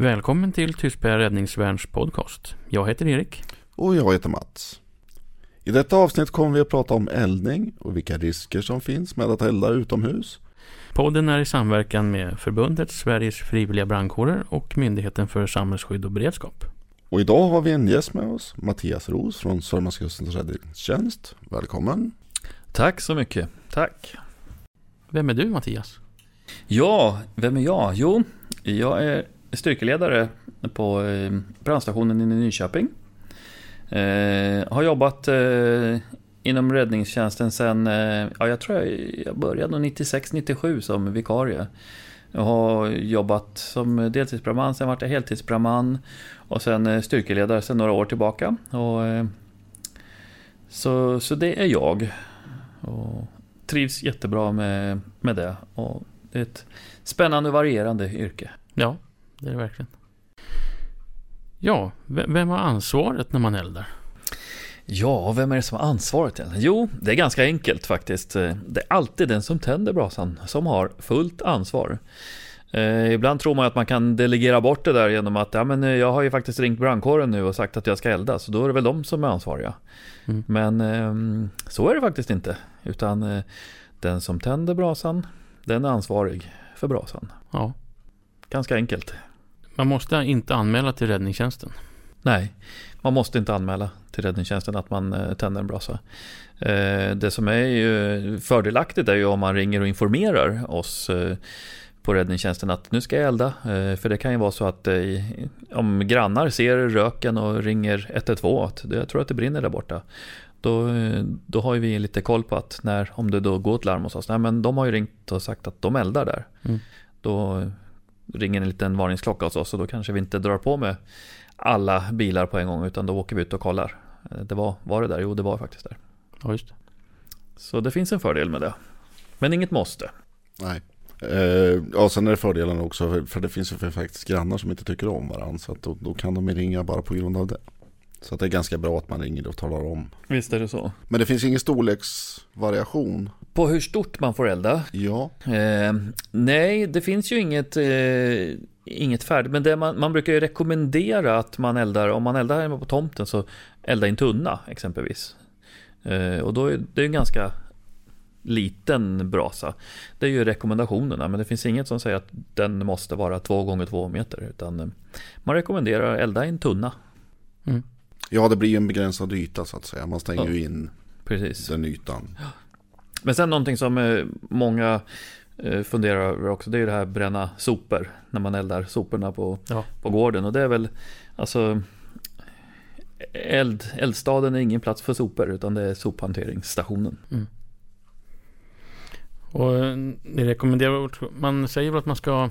Välkommen till Tystberga Räddningsvärns podcast. Jag heter Erik. Och jag heter Mats. I detta avsnitt kommer vi att prata om eldning och vilka risker som finns med att elda utomhus. Podden är i samverkan med Förbundet Sveriges frivilliga brandkårer och Myndigheten för samhällsskydd och beredskap. Och idag har vi en gäst med oss, Mattias Ros från Sörmlandskustens räddningstjänst. Välkommen! Tack så mycket. Tack. Vem är du Mattias? Ja, vem är jag? Jo, jag är styrkeledare på eh, brandstationen brandstationen i Nyköping. Eh, har jobbat eh, inom räddningstjänsten sen, eh, ja jag tror jag, jag började 96-97 som vikarie. Jag har jobbat som deltidsbrandman, sen vart jag heltidsbrandman och sen eh, styrkeledare sen några år tillbaka. Och, eh, så, så det är jag. Och trivs jättebra med, med det. Och det är ett spännande och varierande yrke. Ja, det är det verkligen. Ja, vem har ansvaret när man eldar? Ja, vem är det som har ansvaret? Jo, det är ganska enkelt faktiskt. Det är alltid den som tänder brasan som har fullt ansvar. Eh, ibland tror man att man kan delegera bort det där genom att ja, men jag har ju faktiskt ringt brandkåren nu och sagt att jag ska elda, så då är det väl de som är ansvariga. Mm. Men eh, så är det faktiskt inte. Utan eh, den som tänder brasan, den är ansvarig för brasan. Ja. Ganska enkelt. Man måste inte anmäla till räddningstjänsten. Nej, man måste inte anmäla till räddningstjänsten att man eh, tänder en brasa. Eh, det som är ju fördelaktigt är ju om man ringer och informerar oss eh, på räddningstjänsten att nu ska jag elda. För det kan ju vara så att om grannar ser röken och ringer 112 att jag tror att det brinner där borta. Då, då har vi lite koll på att när, om det då går ett larm hos oss, nej men de har ju ringt och sagt att de eldar där. Mm. Då ringer en liten varningsklocka hos oss och då kanske vi inte drar på med alla bilar på en gång utan då åker vi ut och kollar. Det var, var det där? Jo, det var faktiskt där. Ja, just det. Så det finns en fördel med det. Men inget måste. Nej. Eh, ja, sen är det fördelen också, för, för det finns ju faktiskt grannar som inte tycker om varandra. Så att då, då kan de ringa bara på grund av det. Så att det är ganska bra att man ringer och talar om. Visst är det så. Men det finns ingen storleksvariation. På hur stort man får elda? Ja. Eh, nej, det finns ju inget, eh, inget färdigt. Men man, man brukar ju rekommendera att man eldar, om man eldar hemma på tomten så elda i en tunna exempelvis. Eh, och då är det en ganska liten brasa. Det är ju rekommendationerna, men det finns inget som säger att den måste vara två gånger två meter. Utan eh, man rekommenderar elda i en tunna. Mm. Ja, det blir ju en begränsad yta så att säga. Man stänger ju in Precis. den ytan. Men sen någonting som eh, många eh, funderar över också, det är det här bränna sopor. När man eldar soporna på, ja. på gården. Och det är väl, alltså eld, eldstaden är ingen plats för sopor utan det är sophanteringsstationen. Mm. Och eh, det rekommenderar, man säger väl att man ska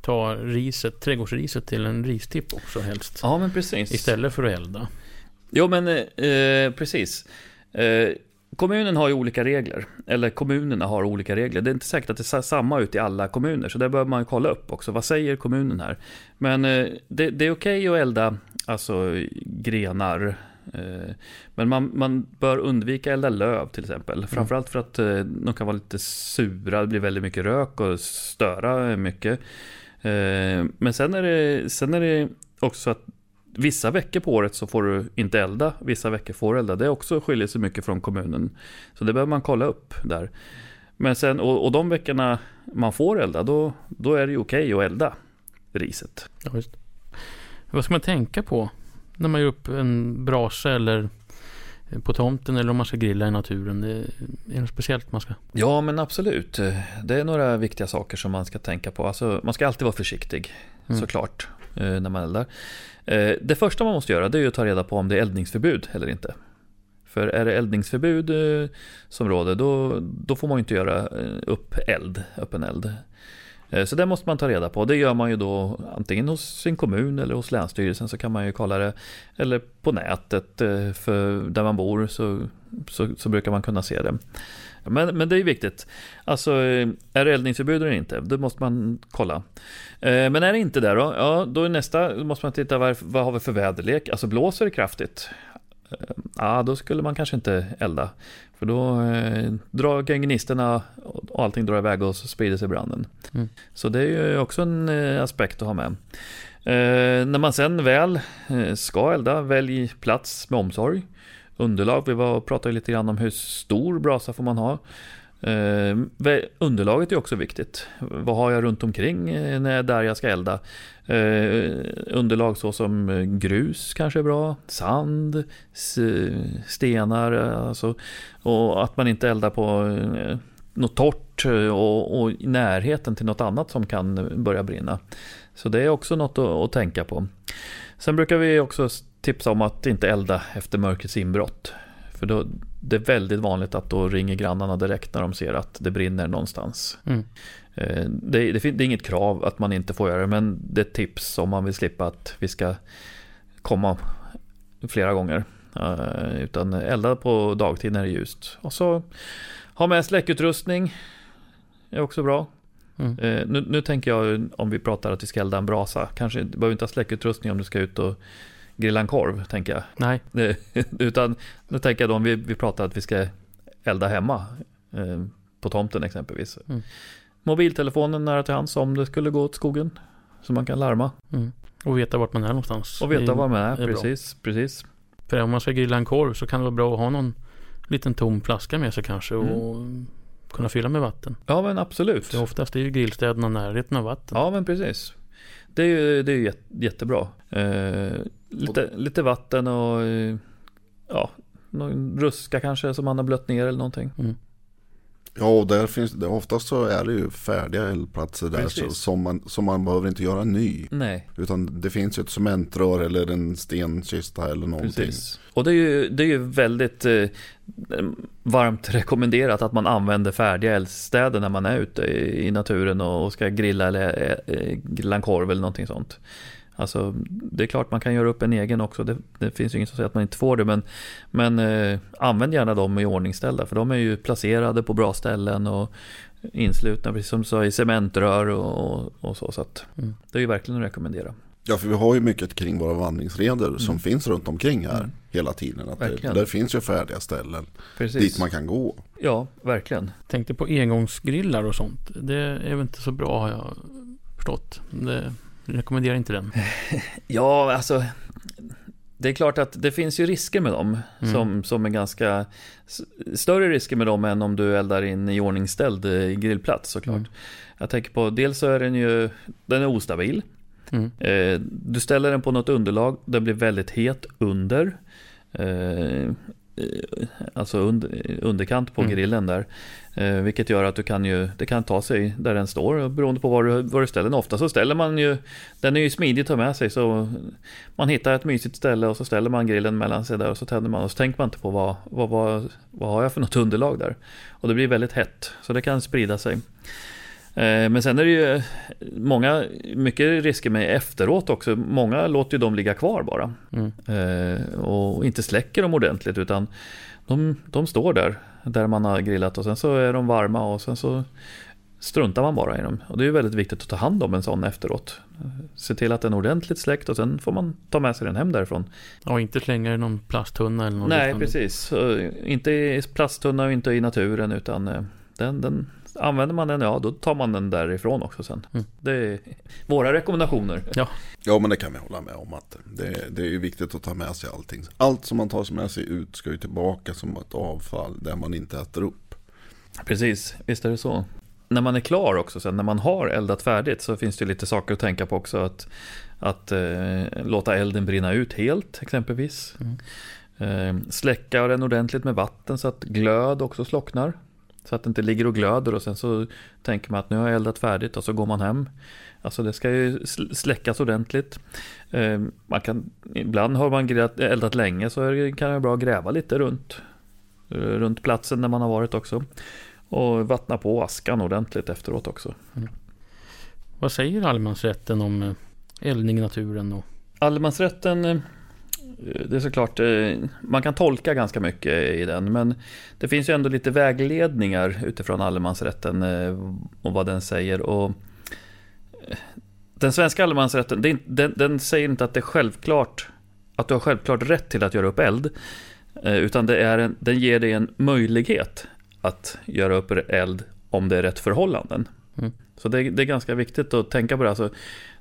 ta riset, trädgårdsriset till en ristipp också helst. Ja men precis. Istället för att elda. Jo men eh, precis. Eh, kommunen har ju olika regler. Eller kommunerna har olika regler. Det är inte säkert att det ser samma ut i alla kommuner. Så det behöver man kolla upp också. Vad säger kommunen här? Men eh, det, det, är okej okay att elda alltså, grenar. Eh, men man, man, bör undvika elda löv till exempel. Mm. Framförallt för att eh, de kan vara lite sura. Det blir väldigt mycket rök och störa mycket. Men sen är, det, sen är det också så att Vissa veckor på året så får du inte elda, vissa veckor får du elda. Det också skiljer sig mycket från kommunen. Så det behöver man kolla upp där. Men sen, och, och de veckorna man får elda, då, då är det ju okej okay att elda riset. Ja, just. Vad ska man tänka på när man gör upp en brasa eller på tomten eller om man ska grilla i naturen? Det är något speciellt man ska? Ja, men absolut. Det är några viktiga saker som man ska tänka på. Alltså, man ska alltid vara försiktig, mm. såklart, Eh, när man eldar. Eh, det första man måste göra det är att ta reda på om det är eldningsförbud eller inte. För är det eldningsförbud eh, som råder då, då får man inte göra eh, upp eld, öppen eld. Eh, så det måste man ta reda på. Det gör man ju då antingen hos sin kommun eller hos Länsstyrelsen så kan man ju kolla det. Eller på nätet för där man bor så, så, så brukar man kunna se det. Men, men det är viktigt. Alltså, är det eldningsförbud eller inte? Det måste man kolla. Eh, men är det inte det då? Ja, då är nästa, då måste man titta vad, vad har vi för väderlek? Alltså blåser det kraftigt? Eh, ja, då skulle man kanske inte elda. För då eh, drar gnisterna och allting drar iväg och så sprider sig branden. Mm. Så det är ju också en eh, aspekt att ha med. Eh, när man sen väl eh, ska elda, välj plats med omsorg. Underlag, vi var och pratade lite grann om hur stor brasa får man ha. Eh, underlaget är också viktigt. Vad har jag runt omkring eh, när jag är där jag ska elda? Eh, underlag så som eh, grus kanske är bra, sand, stenar, eh, alltså, och att man inte eldar på eh, något torrt och, och i närheten till något annat som kan börja brinna. Så det är också något att, att tänka på. Sen brukar vi också tipsa om att inte elda efter mörkrets inbrott. För då, det är väldigt vanligt att då ringer grannarna direkt när de ser att det brinner någonstans. Mm. Eh, Det, det, det är inget krav att man inte får göra det, men det är ett tips om man vill slippa att vi ska komma flera gånger. Eh, Utan elda på dagtid när det är ljust. Och så ha med släckutrustning. är också bra. Mm. Eh, Nu, nu tänker jag om vi pratar att vi ska elda en brasa. Kanske du behöver inte ha släckutrustning om du ska ut och grilla en korv, tänker jag. Nej, Utan nu tänker jag då om vi, vi pratar att vi ska elda hemma. eh, På tomten exempelvis. Mm. Mobiltelefonen nära till hands om det skulle gå åt skogen. Så man kan larma mm. och veta vart man är någonstans. och veta var man är. är bra. precis, precis. För om man ska grilla en korv så kan det vara bra att ha någon liten tom flaska med sig kanske och kunna fylla med vatten. Ja men absolut. För oftast är ju grillstäderna närheten av vatten. Ja men precis. Det är ju, det är jättebra. Eh, lite, lite vatten och eh, ja, någon ruska kanske som man har blött ner eller någonting. Mm. Ja, och där finns det, oftast så är det ju färdiga eldplatser där så, som, man, som man behöver inte göra ny. Nej, Utan det finns ju ett cementrör eller en stenkista eller någonting. precis. Och det är ju, det är ju väldigt eh, varmt rekommenderat att man använder färdiga eldstäder när man är ute i, naturen och, och ska grilla eller eh, grilla en korv eller någonting sånt. Alltså, det är klart man kan göra upp en egen också. Det, det finns ju inget som säger att man inte får det. Men, men eh, använd gärna dem i ordningställda. För de är ju placerade på bra ställen och inslutna, precis som du sa, i cementrör och, och så. Så att Mm. det är ju verkligen att rekommendera. Ja, för vi har ju mycket kring våra vandringsleder som finns runt omkring här Mm. hela tiden. Att det, där finns ju färdiga ställen Precis. dit man kan gå. Ja, verkligen. Tänkte på engångsgrillar och sånt. Det är väl inte så bra har jag förstått. Det rekommenderar inte den. Ja, alltså. Det är klart att det finns ju risker med dem. Mm. Som, som är ganska större risker med dem än om du eldar in i ordningställd eh, grillplats såklart. Mm. Jag tänker på, dels så är den ju, den är ostabil. Mm. Eh, du ställer den på något underlag, den blir väldigt het under. Eh, alltså under, underkant på Mm. grillen där. Eh, vilket gör att du kan ju, det kan ta sig där den står beroende på var du, var du ställer den. Ofta så ställer man ju, den är ju smidig att ta med sig så man hittar ett mysigt ställe och så ställer man grillen mellan sig där och så tänder man och så tänker man inte på vad, vad, vad, vad har jag för något underlag där. Och det blir väldigt hett så det kan sprida sig. Eh, Men sen är det ju många, mycket risker med efteråt också. Många låter ju dem ligga kvar bara. Mm. Eh, Och inte släcker dem ordentligt utan de, de står där, där man har grillat och sen så är de varma och sen så struntar man bara i dem. Och det är ju väldigt viktigt att ta hand om en sån efteråt. Eh, Se till att den är ordentligt släckt och sen får man ta med sig den hem därifrån. Ja, inte slänga i någon plasttunna eller något Nej, liknande. precis. Inte i plasttunna och inte i naturen utan eh, den, den Använder man den, ja då tar man den därifrån också sen. Mm. Det är våra rekommendationer. Ja men det kan vi hålla med om att det, det är ju viktigt att ta med sig allting. Allt som man tar med sig ut ska ju tillbaka som ett avfall där man inte äter upp. Precis, visst är det så. När man är klar också sen, när man har eldat färdigt så finns det lite saker att tänka på också. Att, att eh, låta elden brinna ut helt exempelvis. Mm. Eh, släcka den ordentligt med vatten så att glöd också slocknar. Så att det inte ligger och glöder och sen så tänker man att nu har jag eldat färdigt och så går man hem. Alltså det ska ju sl- släckas ordentligt. Eh, man kan, ibland har man eldat länge så kan det vara bra att gräva lite runt, eh, runt platsen där man har varit också. Och vattna på askan ordentligt efteråt också. Vad säger allemansrätten om eh, eldning i naturen? Och, Allemansrätten, eh, det är såklart, eh, man kan tolka ganska mycket i den. Men det finns ju ändå lite vägledningar utifrån allemansrätten eh, och vad den säger. Och eh, den svenska allemansrätten, den, den säger inte att det är självklart att du har självklart rätt till att göra upp eld. Utan det är en, den ger dig en möjlighet att göra upp eld om det är rätt förhållanden. Mm. Så det, det är ganska viktigt att tänka på det. Alltså,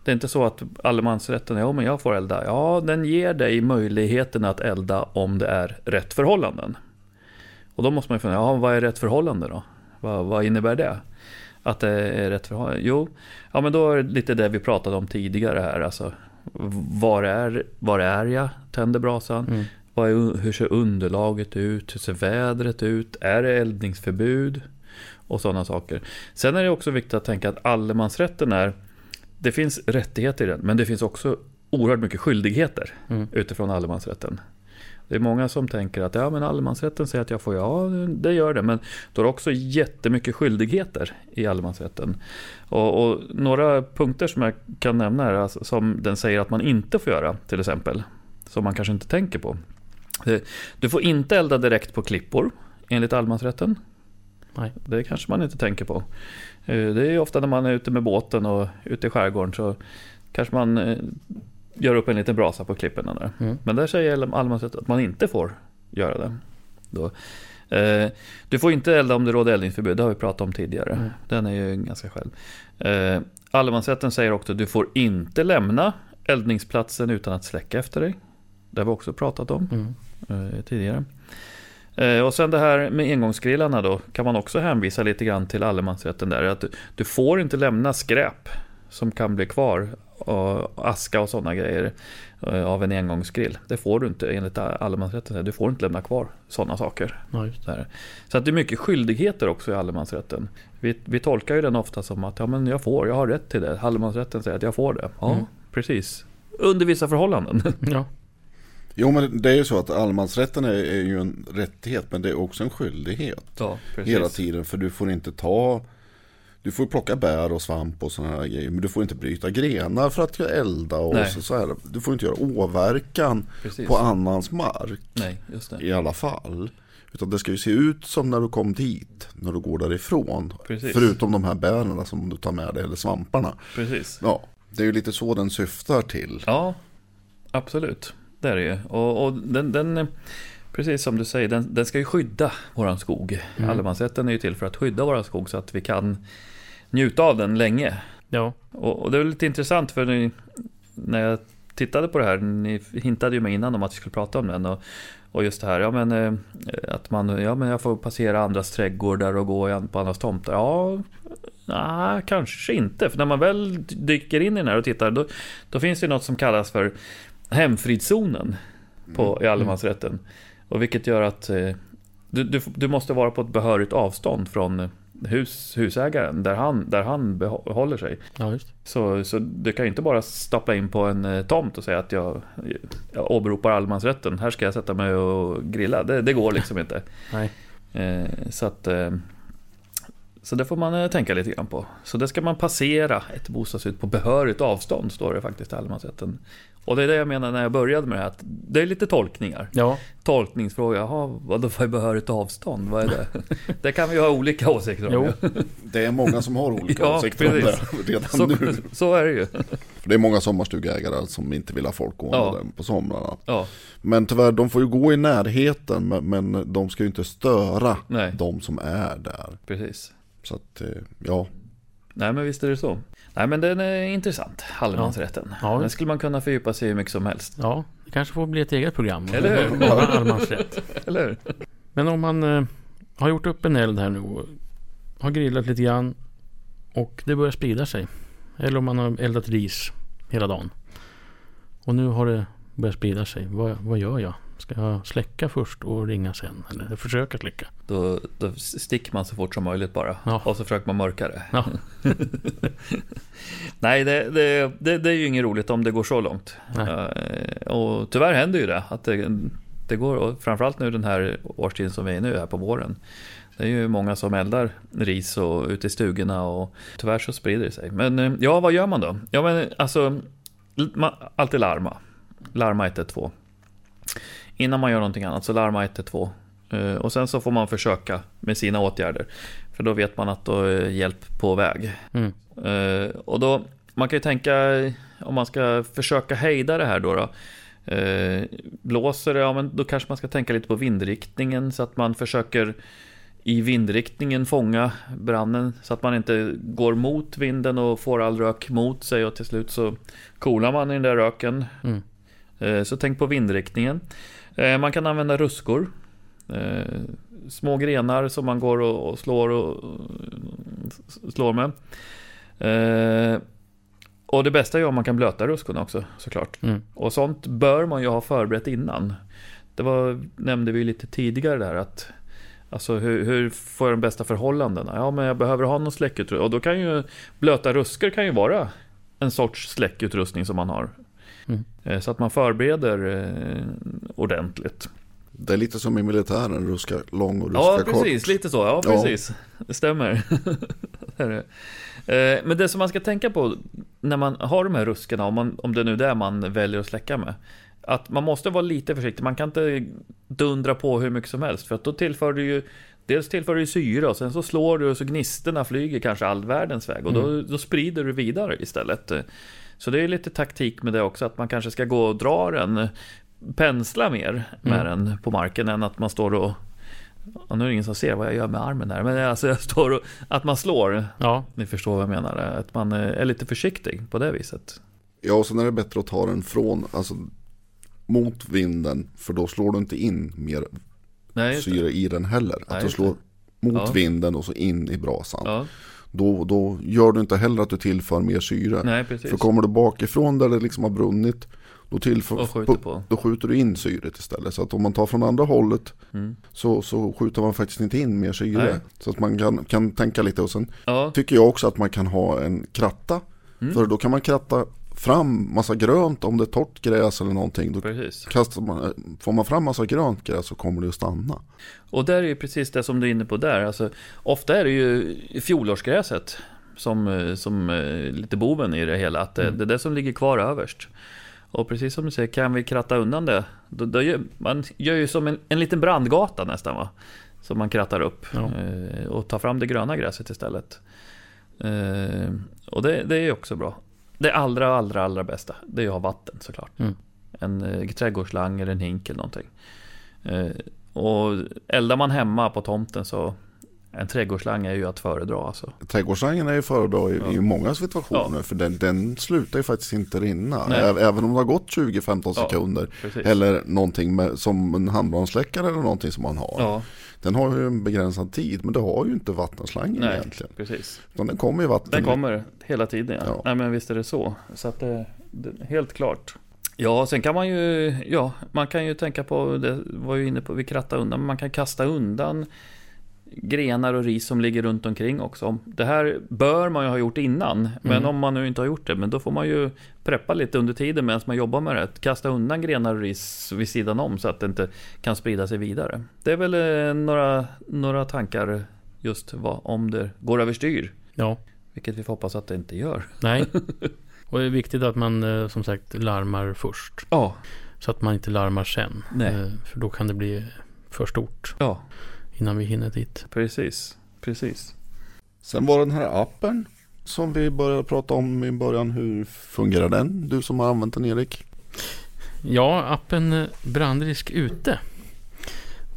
Det är inte så att allemansrätten, ja men jag får elda. Ja, den ger dig möjligheten att elda om det är rätt förhållanden. Och då måste man ju fundera, ja vad är rätt förhållande då? Vad, vad innebär det? Att det är rätt förhållande? Jo, ja men då är det lite det vi pratade om tidigare här. Alltså, var är, var är jag? Tänder brasan? Mm. Är, hur ser underlaget ut? Hur ser vädret ut? Är det eldningsförbud? Och sådana saker. Sen är det också viktigt att tänka att allemansrätten är Det finns rättigheter i den, men det finns också oerhört mycket skyldigheter Mm. utifrån allemansrätten. Det är många som tänker att ja, men allemansrätten säger att jag får, ja det gör det, men då är det också jättemycket skyldigheter i allemansrätten. Och, och några punkter som jag kan nämna här, alltså, som den säger att man inte får göra, till exempel, som man kanske inte tänker på. Eh, Du får inte elda direkt på klippor, enligt allemansrätten. Nej. Det kanske man inte tänker på. Eh, Det är ofta när man är ute med båten och ute i skärgården så kanske man eh, gör upp en liten brasa på klipporna där. Mm. Men där säger allemansrätten att man inte får göra det. Då. Eh, Du får inte elda om det råder eldningsförbud, det har vi pratat om tidigare. Mm. Den är ju ganska själv. Eh, Allemansrätten säger också att du får inte lämna eldningsplatsen utan att släcka efter dig. Det har vi också pratat om Mm. eh, tidigare. Eh, och sen det här med engångsgrillarna då, kan man också hänvisa lite grann till allemansrätten där. Att du, får inte lämna skräp som kan bli kvar, och aska och sådana grejer, eh, av en engångsgrill. Det får du inte enligt allemansrätten. Du får inte lämna kvar sådana saker. Där. Så att det är mycket skyldigheter också i allemansrätten. Vi, vi tolkar ju den ofta som att ja, men jag får, jag har rätt till det. Allemansrätten säger att jag får det. Ja, Mm. precis. Under vissa förhållanden. Ja. Jo men det är ju så att allemansrätten är, är ju en rättighet men det är också en skyldighet. Ja. Hela tiden för du får inte ta Du får plocka bär och svamp och sådana här grejer Men du får inte bryta grenar för att elda och Nej. så, så här. Du får inte göra åverkan precis. på annans mark Nej, just det. i alla fall Utan det ska ju se ut som när du kom dit När du går därifrån Precis. Förutom de här bären som du tar med dig eller svamparna Precis. Ja, det är ju lite så den syftar till Ja, absolut. Det är det ju. Och, och den, den, precis som du säger, den, den ska ju skydda våran skog. Mm. Allemansrätten är ju till för att skydda våran skog så att vi kan njuta av den länge. Ja. Och, och det är lite intressant för ni, när jag tittade på det här, ni hintade ju mig innan om att vi skulle prata om den. Och, och just det här, ja men eh, att man, ja men jag får passera andras trädgårdar och gå på andras tomter. Ja, nej, kanske inte. För när man väl dyker in i den här och tittar, då, då finns det något som kallas för hemfridszonen på, i allemansrätten. Och vilket gör att eh, du, du, du måste vara på ett behörigt avstånd från hus, husägaren, där han, där han behåller sig. ja, just Så, så du kan ju inte bara stapla in på en eh, tomt och säga att jag, jag åberopar allemansrätten. Här ska jag sätta mig och grilla. Det, det går liksom inte. Nej. Eh, så att... Eh, så det får man eh, tänka lite grann på. Så det ska man passera ett bostadshus på behörigt avstånd, står det faktiskt i allemansrätten. Och det är det jag menar när jag började med det här, att det är lite tolkningar. Ja, Tolkningsfråga, jaha, vadå vad är behörigt avstånd? Vad är det? det kan vi ju ha olika åsikter om. Jo. Det är många som har olika Ja, åsikter om det redan Så, nu så är det ju. För det är många sommarstugägare som inte vill ha folk gående Ja. på somrarna Ja, Men tyvärr, de får ju gå i närheten men, men de ska ju inte störa nej, de som är där. precis. Så att, eh, ja. Nej men visst är det så. Nej men den är intressant, allemansrätten. Ja. Den skulle man kunna fördjupa sig i hur mycket som helst. ja, det kanske får bli ett eget program. Eller hur? Bara allemansrätt. Eller hur? Men om man eh, har gjort upp en eld här nu och har grillat lite grann och det börjar sprida sig. Eller om man har eldat ris hela dagen. Och nu har det börjat sprida sig. Vad, vad gör jag? Ska jag släcka först och ringa sen? Eller försöka släcka? Då, då sticker man så fort som möjligt bara. Ja. Och så försöker man mörka det. Ja. Nej, det, det, det, det är ju inget roligt om det går så långt. Nej. Eh, och tyvärr händer ju det. Att det, det går, och framförallt nu den här årstiden som vi är nu, här på våren. Det är ju många som eldar ris och ute i stugorna och tyvärr så sprider det sig. Men eh, ja, vad gör man då? Ja, men alltså, man, alltid larma. Larma 112. Innan man gör någonting annat så larma 112. Eh, Och sen så får man försöka med sina åtgärder. För då vet man att då är hjälp på väg. Mm. Eh, och då, man kan ju tänka om man ska försöka hejda det här då. då eh, blåser det, ja men då kanske man ska tänka lite på vindriktningen så att man försöker i vindriktningen fånga branden så att man inte går mot vinden och får all rök mot sig och till slut så kolar man i den där röken. Mm. Eh, Så tänk på vindriktningen. Eh, Man kan använda ruskor. Eh, Små grenar som man går och slår, och, slår med. Och det bästa är om man kan blöta ruskorna också såklart. Mm. Och sånt bör man ju ha förberett innan. Det var, nämnde vi lite tidigare där att Alltså hur, hur får jag de bästa förhållandena? Ja men jag behöver ha någon släckutrustning. Och då kan ju blöta ruskor kan ju vara en sorts släckutrustning som man har. Mm. Eh, Så att man förbereder eh, ordentligt. Det är lite som i militären, ruska lång och ruska Ja kort. precis, lite så. Ja Ja. precis. Det stämmer. Det det. Eh, Men det som man ska tänka på när man har de här ruskarna, om, man, om det nu är det man väljer att släcka med. Att man måste vara lite försiktig. Man kan inte dundra på hur mycket som helst. För att då tillför du ju Dels tillför du syre och sen så slår du och så gnisterna flyger kanske all världens väg. Och då, då sprider du vidare istället. Så det är lite taktik med det också. Att man kanske ska gå och dra den. Pensla mer med Mm. den på marken än att man står och Ja, nu är det ingen som ser vad jag gör med armen där, men alltså jag står och, att man slår, Ja, ni förstår vad jag menar, att man eh, är lite försiktig på det viset. Ja, och sen är det bättre att ta den från, alltså mot vinden. För då slår du inte in mer Nej, syre i den heller. Nej, Att du just slår mot Ja. vinden och så in i brasan. Ja, Då, då gör du inte heller att du tillför mer syre. nej precis. För kommer du bakifrån där det liksom har brunnit. Då, tillför, skjuter på. då skjuter du in syret istället. Så att om man tar från andra hållet Mm. så, så skjuter man faktiskt inte in mer syre. Nej. Så att man kan, kan tänka lite. Och sen Ja, tycker jag också att man kan ha en kratta. Mm. För då kan man kratta fram massa grönt om det är torrt gräs eller någonting. Då precis. kastar man, får man fram massa grönt gräs så kommer det att stanna. Och där är ju precis det som du är inne på där. Alltså, ofta är det ju fjolårsgräset som, som eh, lite boven i det hela. Att det, Mm. det är det som ligger kvar överst. Och precis som du säger, kan vi kratta undan det? Då, då gör, man gör ju som en, en liten brandgata nästan va? Som man krattar upp. Ja. Eh, och tar fram det gröna gräset istället. Eh, och det, det är också bra. Det allra, allra, allra bästa, det är att ha vatten såklart. Mm. En eh, trädgårdsslang eller en hink eller någonting. Eh, och eldar man hemma på tomten så en trädgårdsslang är ju att föredra alltså. Trädgårdsslangen är ju föredra i, Ja. i många situationer. Ja. För den, den slutar ju faktiskt inte rinna. Nej. Även om det har gått 20-15 Ja. sekunder. Precis. Eller någonting med, som en handbrandsläckare eller någonting som man har. Den har ju en begränsad tid. Men det har ju inte vattenslangen Nej. egentligen. precis. Utan den kommer ju vatten. Den kommer hela tiden ja. Nej men visst är det så. Så att det, det helt klart. Ja, sen kan man ju, ja, man kan ju tänka på, det var ju inne på, vi kratta undan, men man kan kasta undan grenar och ris som ligger runt omkring också. Det här bör man ju ha gjort innan, men Mm. om man nu inte har gjort det, men då får man ju preppa lite under tiden medan man jobbar med det. Kasta undan grenar och ris vid sidan om så att det inte kan sprida sig vidare. Det är väl eh, några, några tankar just vad, om det går överstyr. ja, Vilket vi får hoppas att det inte gör. nej. Och det är viktigt att man eh, som sagt larmar först. Ja, Så att man inte larmar sen. Nej. Eh, För då kan det bli för stort ja, innan vi hinner dit. precis. Precis. Sen var den här appen som vi började prata om i början. Hur fungerar den? Du som har använt den Erik. Ja, appen Brandrisk ute.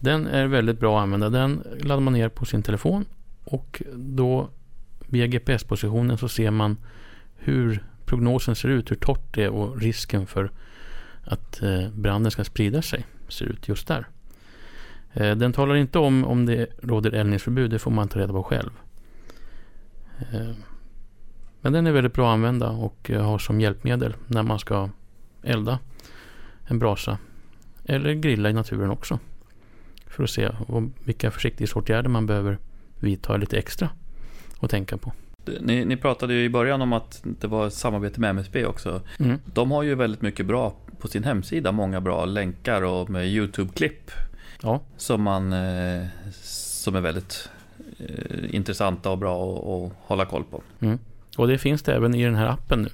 Den är väldigt bra att använda. Den laddar man ner på sin telefon och då via GPS-positionen så ser man hur prognosen ser ut, hur torrt det är och risken för att eh, branden ska sprida sig ser ut just där. Eh, Den talar inte om om det råder eldningsförbud, det får man ta reda på själv. Eh, Men den är väldigt bra att använda och eh, ha som hjälpmedel när man ska elda en brasa. Eller grilla i naturen också. För att se vilka försiktighetsåtgärder man behöver vidta lite extra och tänka på. Ni, ni pratade ju i början om att det var ett samarbete med MSB också. Mm. De har ju väldigt mycket bra på sin hemsida, många bra länkar och med YouTube-klipp Ja, som man eh, som är väldigt eh, intressanta och bra att- hålla koll på. och det finns det även i den här appen nu.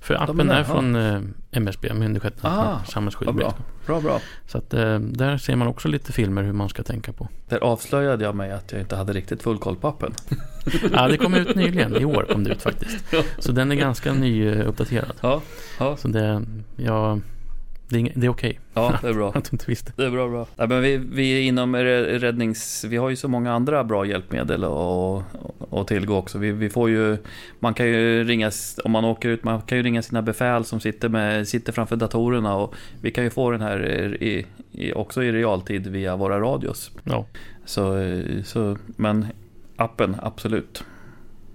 För appen är från eh, MSB, Myndigheten Ah, för samhällsskydd och bra. Bra, bra. Så att eh, där ser man också lite filmer hur man ska tänka på. Där avslöjade jag mig att jag inte hade riktigt full koll på appen. Ja, det kom ut nyligen. I år kom det ut faktiskt. Så den är ganska nyuppdaterad. Ja, ja. Så det, ja, det är, det är okej Ja, det är bra. att du inte visste. Det är bra, bra. Ja, men vi, vi inom räddnings... Vi har ju så många andra bra hjälpmedel att tillgå också. Vi, vi får ju... Man kan ju ringa... Om man åker ut, man kan ju ringa sina befäl som sitter, med, sitter framför datorerna och vi kan ju få den här i, i, också i realtid via våra radios. Ja, Så, så, men appen, absolut.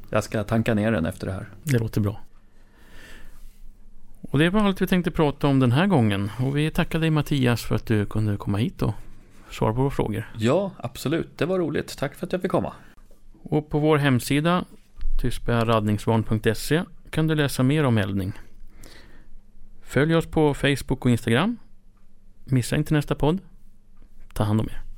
Jag ska tanka ner den efter det här. det låter bra. Och det var allt vi tänkte prata om den här gången. Och vi tackar dig Mattias för att du kunde komma hit och svara på våra frågor. Ja, absolut. Det var roligt. Tack för att jag fick komma. Och på vår hemsida tystbärradningsvarn.se kan du läsa mer om eldning. Följ oss på Facebook och Instagram. Missa inte nästa podd. Ta hand om er.